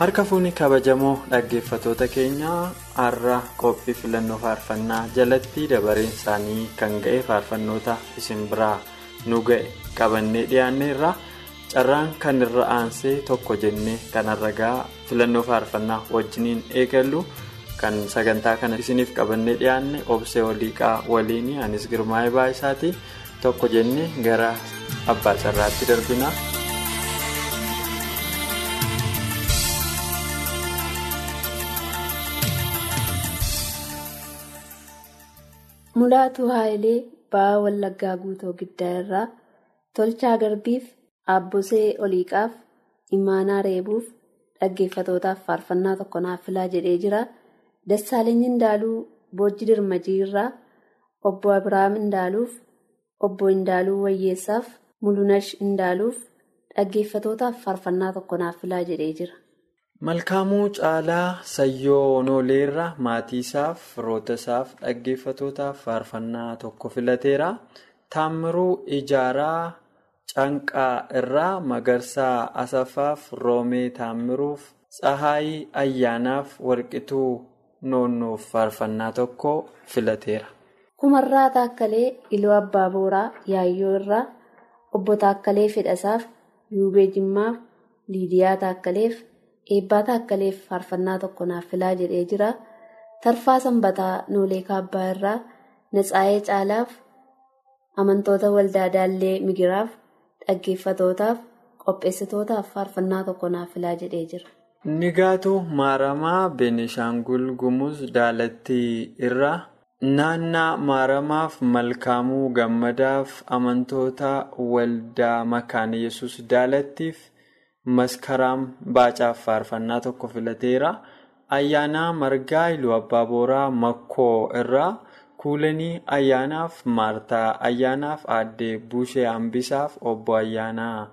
Harka fuunni kabajamoo dhaggeeffatoota keenyaa har'a qophii filannoo faarfannaa jalatti dabareen isaanii kan ga'e faarfannoota isin biraa nu ga'e qabannee dhiyaanneerra carraan kan irra aansee tokko jennee kan ragaa filannoo faarfannaa wajjiniin eegallu kan sagantaa kana isiniif qabannee dhiyaanne obsee waliiqaa waliin anis girmaa'ee baay'isaati tokko jennee gara abbaa carraatti darbina. Mulaatu Haayilee ba'aa Wallaggaa Guutoo Giddaa irraa Tolchaa Garbiif Aabbosee Oliiqaaf Imaanaa Reebuuf dhaggeeffatootaaf faarfannaa tokko naaf filaa jedhee jira. Dassaaleny Indaaluu Boojji Dirmajii irraa Obbo Abiraam Indaaluuf Obbo Indaaluu Wayyeessaaf Mulunash Indaaluuf dhaggeeffatootaaf faarfannaa tokko naaf filaa jedhee jira. Malkaamuu Caalaa Sayyoo Nooleerra maatii isaaf firoota isaaf dhaggeeffatootaaf faarfannaa tokko filateera. Taammiruu Ijaaraa Canqaa irraa Magarsaa Asaffaaf Roomee Taammiruuf Tsahaayii Ayyaanaaf Warqituu Noonnoof faarfannaa tokko filateera. Kumarraa Taakkalee Iluu Abbaa Booraa Yaayyoo irraa Obbo Taakkalee Fedhasaaf Yuubee Jimmaaf Liidiyaa Taakkaleef. Eebbaa Taakkaleef faarfannaa tokko naaf filaa jedhee jira. Tarfaa Sanbataa Noolee Kaabbaa irraa Natsaayee Caalaaf amantoota waldaa Daallee Migiraaf dhaggeeffatootaaf qopheessitootaaf faarfannaa tokko naaf filaa jedhee jira. Nigaatu Maaramaa Beenishaangul Gumuz Daalattii irraa naannaa Maaramaaf Malkaamuu Gammadaaf amantoota waldaa Makaan Yesus Daalattiif. Maskaraam Baacaaf faarfannaa tokko filateera. Ayyaanaa Margaa Iluu Abbaa Booraa Makkoo irraa Kuulanii Ayyaanaaf Maartaa Ayyaanaaf Aaddee Buushee Hambisaaf Obbo Ayyaanaa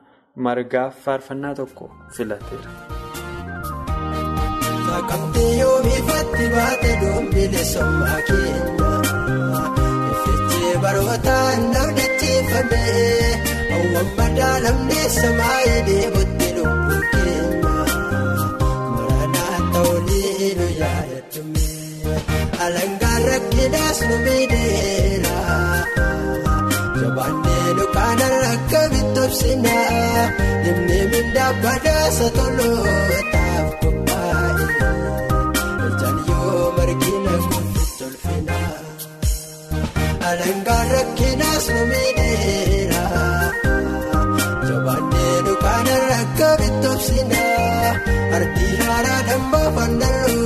Margaaf faarfannaa tokko filateera. Rakkinaas nu miidheera Jabaannee nu kaana rakka bitobsinaa Dimnee mindaa badaasa tolootaaf qophaa'e. Ijaan yoo margina kunuun tolfinaa. Alangaan rakkinaas nu miidheera. Jabaannee dukaana rakka bitobsinaa. Ardii haaraa dambaa fannaloosu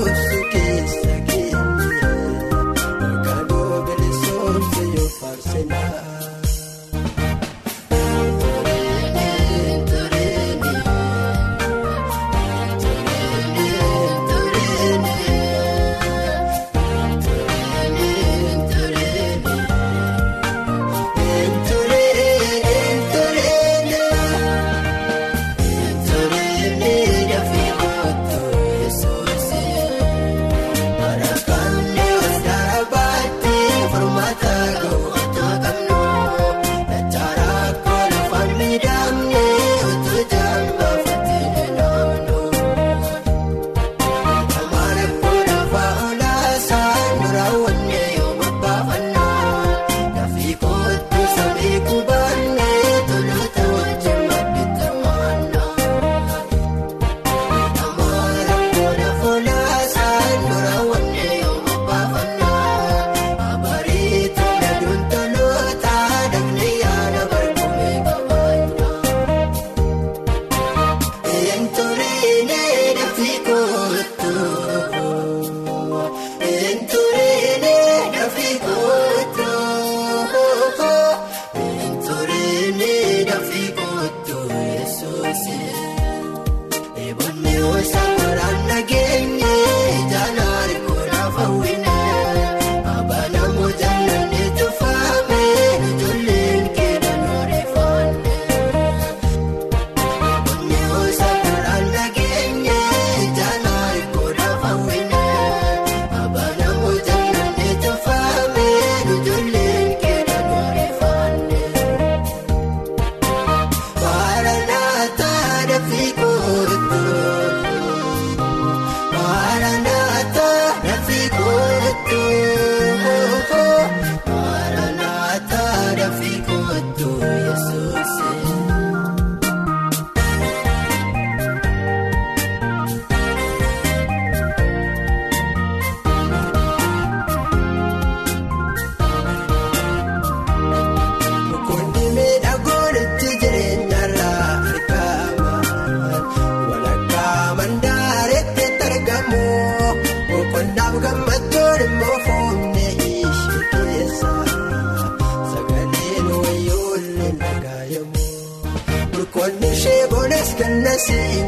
Kun ishee boona as kan na siin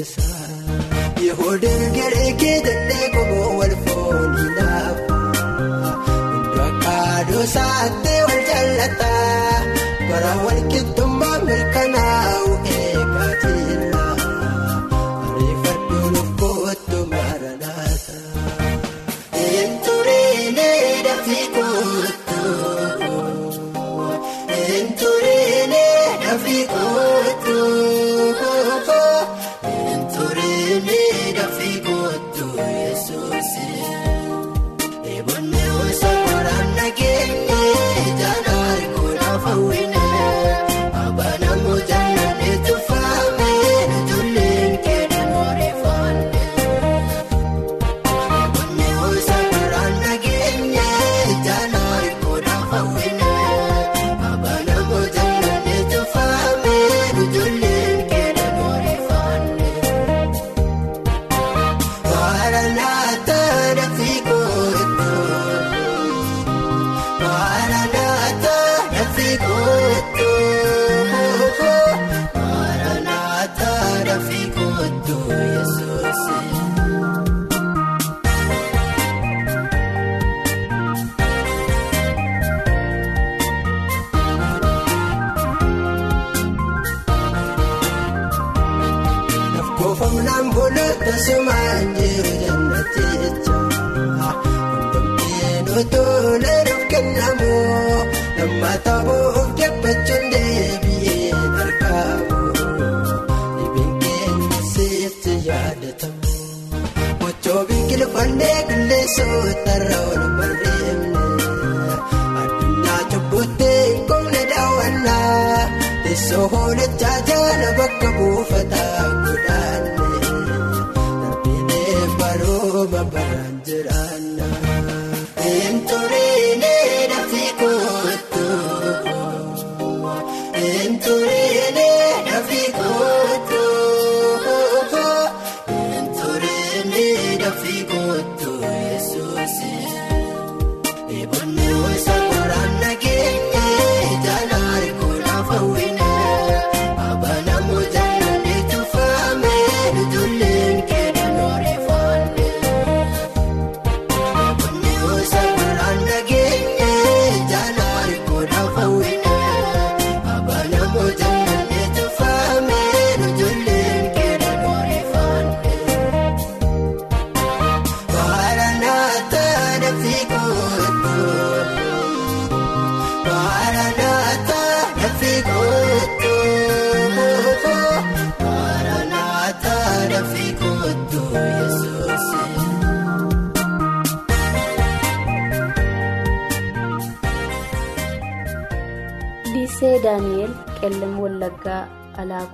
keessaa. Yehoo deegaree kee dandee koo wal foon hin hafu. Hundoo akka aadoo saatte. yaadatamu. Mochoo biqiluu fannee qilleensoo tarraa oolu.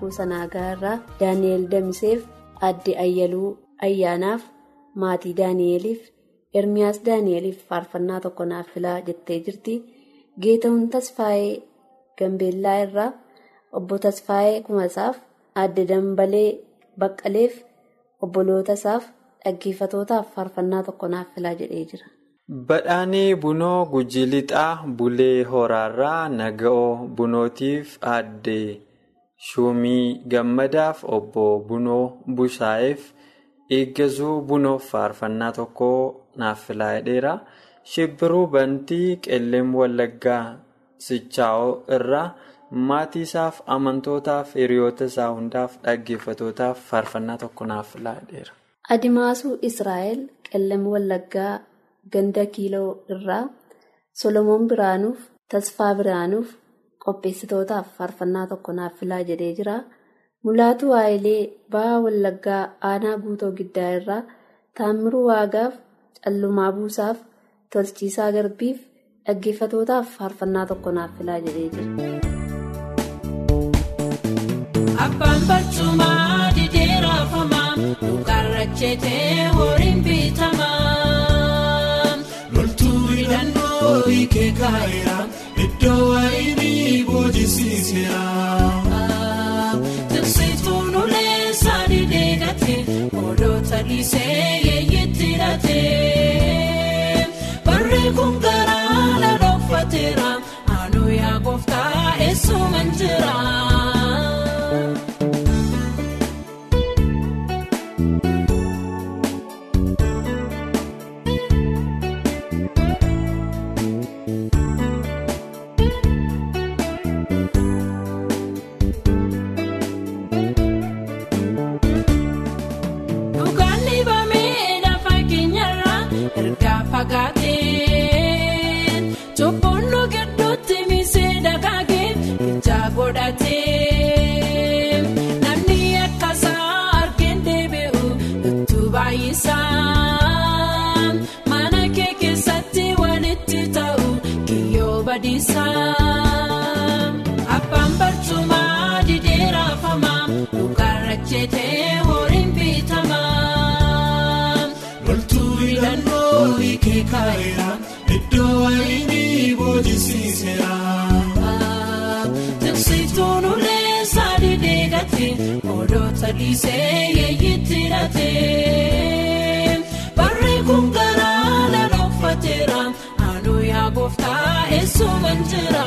kuusaa naagaa irraa daani'el damiseef adde ayyaluu ayyaanaaf maatii daani'eliif ermiyaas daani'eliif faarfannaa tokko naaf filaa jettee jirti geetahuun tasfaayee gambeellaa irraa obbo tasfaayee kumasaaf adde dambalee baqqaleef obboloota isaaf dhaggeeffatootaaf faarfannaa tokko naaf filaa jedhee jira. Badhaanii bunoo Gujii Lixaa Bulee Horaarraa Naga'oo Bunootiif Aadde shuumii gammadaaf obbo bunoo bushaa'eef eeggazuu bunoof faarfannaa tokko naaf filaa jedheera. Shibbiruu bantii qilleem wallaggaa sichaa'oo irraa maatii isaaf amantootaaf hiriyoota isaa hundaaf dhaggeeffatootaaf faarfannaa tokko naaf filaa jedheera. Adimaasuu Israa'el qilleem wallaggaa. Ganda kiiloo irraa Solomoon Biraanuuf Tasfaa Biraanuuf qopheessitootaaf faarfannaa tokko naaf filaa jedhee jira. Mulaatuu Waayilee Ba'aa Wallaggaa Aanaa Guutoo Giddaa irraa Taammiruu Waagaaf Callumaa Buusaaf Tolchiisaa Garbiif dhaggeeffatootaaf faarfannaa tokko naaf filaa jedhee jira. Abbaan barcumaa didee raafamaa dhugaarra jeetee horiin bitamaa. Kee kaayera iddoo Namni akkasaa argeen deebi'u itti baay'isaa mana kee keessatti walitti ta'u kiyyoo badiisaa odoota dhiisee yeeyitti hidhate. Barri kun garaa lalooffateera aanuu yaa gooftaa eessuman jira.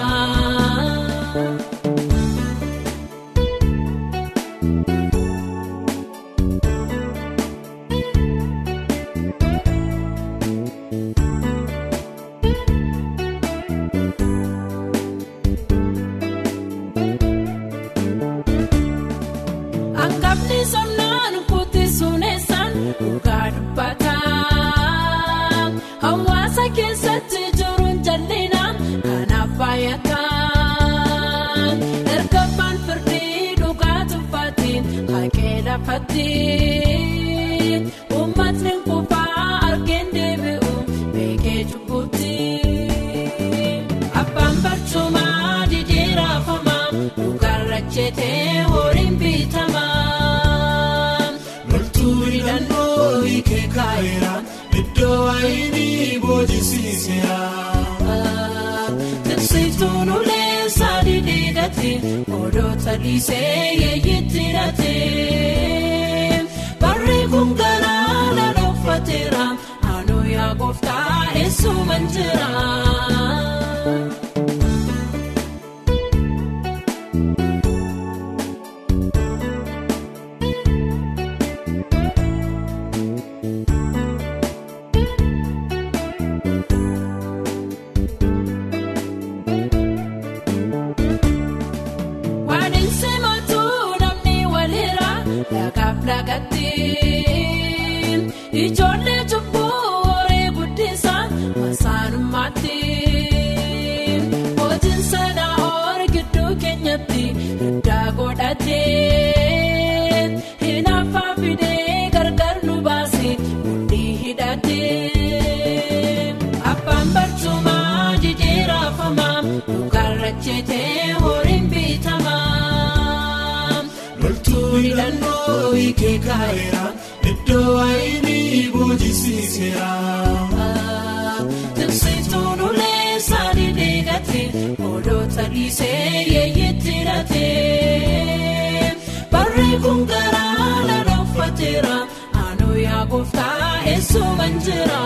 Odoota dhiisee yeeyitti hidhate. Barri kun garaa lalooffateera aanuu yaa gooftaa eessuman jira. Hiikee kaa'eera iddoo waayinii boojisiiseera. Tiksituun ulee saanii deegate odoota dhiisee yeeyetti hidhate. Barree kun garaa lala uffateera aanuu yaa gooftaa eessuman jira.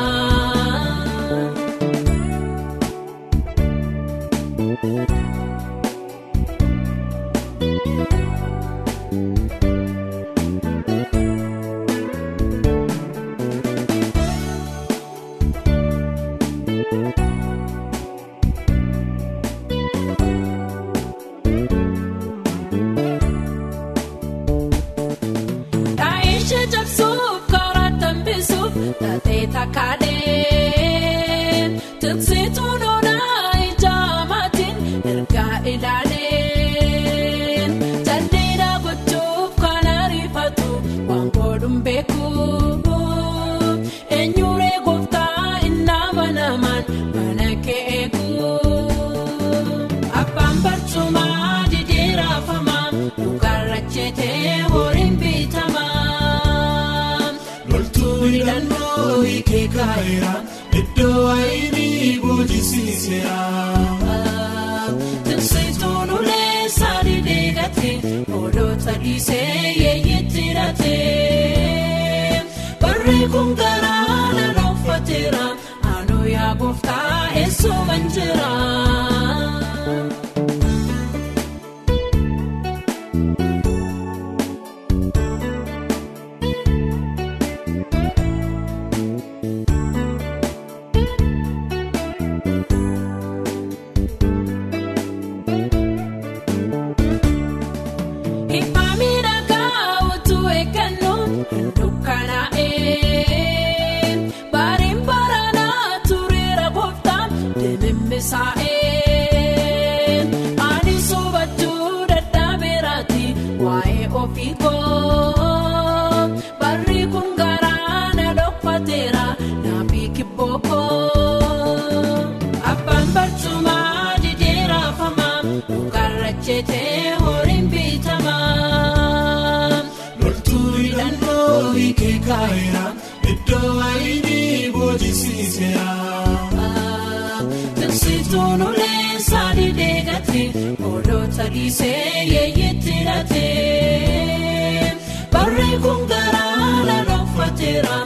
Boojisiiseera. Tiksituun ulee saanii deegate odoota dhiisee yeeyetti hidhate. Barree kun garaa lala uffateera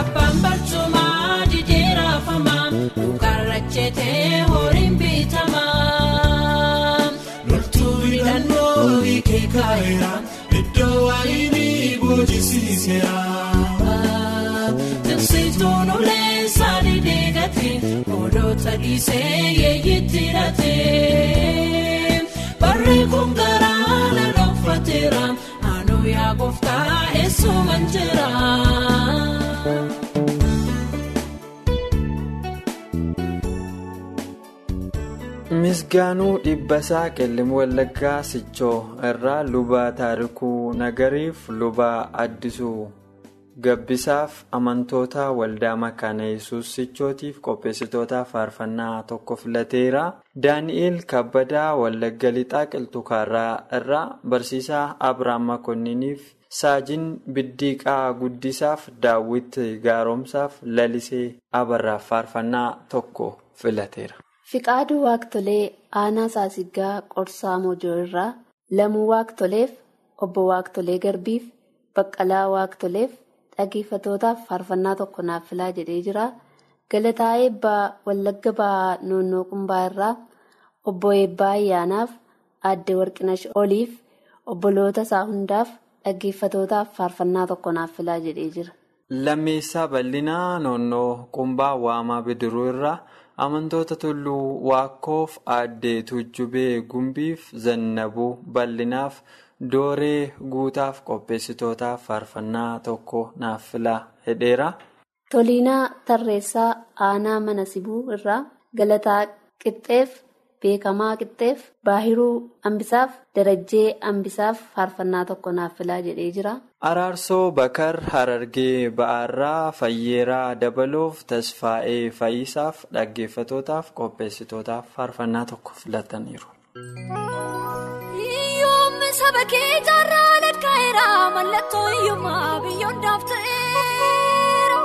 abbaan barcumaa didheerafamaa dhugaarra jeetee horiin bitamaa loltuu hidhannoo hiikee kaa'eera iddoo waayinii boojisiiseera. Tiksituun ulee saanii deegate odoota dhiisee yeeyetti yaa gooftaa eessuman jira. Misgaanuu Dhibbasaa Qellim Wallaggaa Sichoo irraa lubaa taarikuu nagariif lubaa addisuu gabbisaaf amantoota waldaa makaana yesus sichootiif qopheessitoota faarfannaa tokko filateera. Daani'eel Kabbadaa Wallagga Lixaa Qilxukaarraa irraa barsiisaa Abiraam Makonniiniif Saajin Biddiiqaa Guddisaaf Daawwit Gaaromsaaf Lalisee Abarraaf faarfannaa tokko filateera. Fiqaaduu Waaqtolee Aanaa Saasiggaa Qorsaa Mojoo irraa Lamuu Waaqtoleef Obbo Waaqtolee Garbiif Baqqalaa Waaqtoleef dhaggeeffatootaaf faarfannaa tokko naaf filaa jedhee jira. Galataa Eebbaa Wallagga Bahaa Noonnoo Qumbaa irraa Obbo Eebbaa Ayyaanaaf Aadde Warqinash Oliif obboloota isaa hundaaf dhaggeeffatootaaf faarfannaa tokko naaf filaa jedhee jira. Lammeessaa bal'inaa noonnoo qumbaa waamaa bidiruu irraa amantoota tulluu waakkoof aaddee tuujjubee gumbiif zannabuu bal'inaaf dooree guutaaf qopheessitootaaf faarfannaa tokko naaf filaa hedheera. Toliinaa Tarreessaa Aanaa Mana Sibuu irraa Galataa Qixxeef Beekamaa Qixxeef Baahiruu Ambisaaf Darajjee Ambisaaf faarfannaa tokko naaf filaa jedhee jira. Araarsoo Bakar Harargee Ba'aarraa Fayyeeraa Dabaloof Tasfaa'ee Fayyisaaf dhaggeeffatootaaf qopheessitootaaf faarfannaa tokko filataniiru. Saba kee jaarraa ladkaa'eera mallattoo hiyyummaa biyyoon daafta'eera.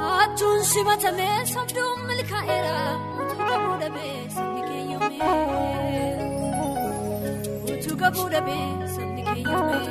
Haachuun simatamee sabduun milkaa'eera utuu gabuu dhabee sabni keeyyoomee. Utuu gabuu dhabee sabni keeyyoomee.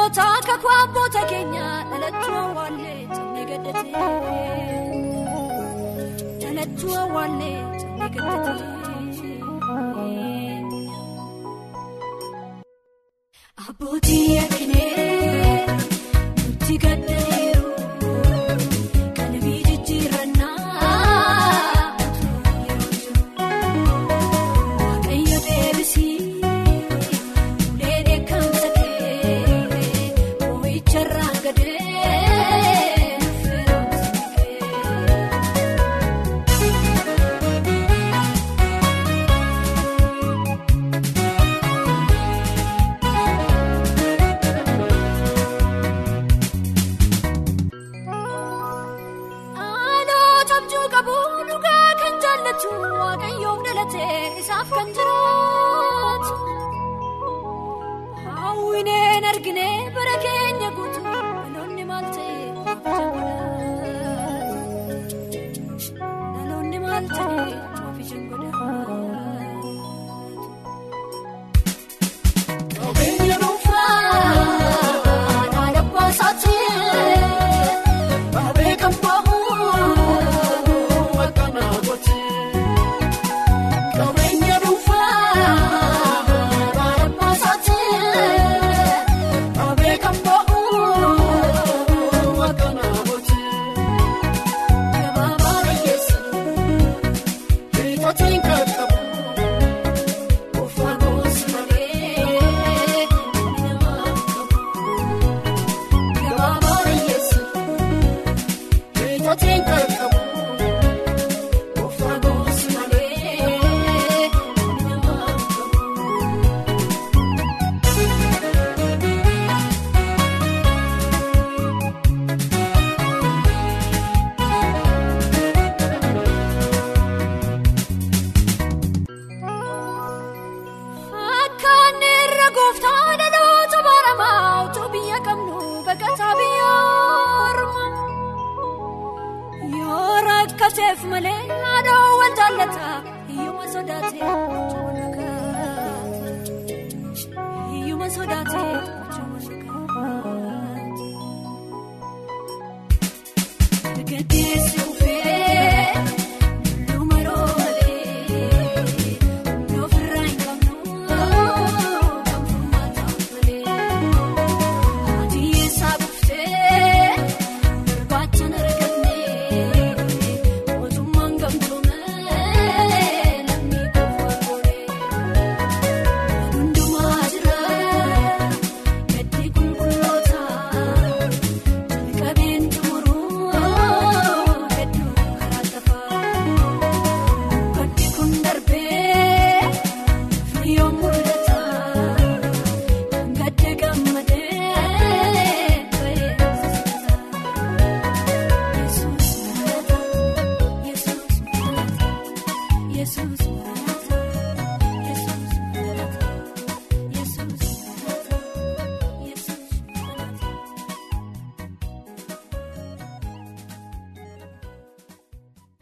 Dadhabootaa kakuu abboota keenya dhalachuu awwaallee jennee gaddatee. Dhalachuu awwaallee jennee gaddatee. Abbootii yakkinee dhalatee isaaf kan jiraatu. Hawwineen argine bara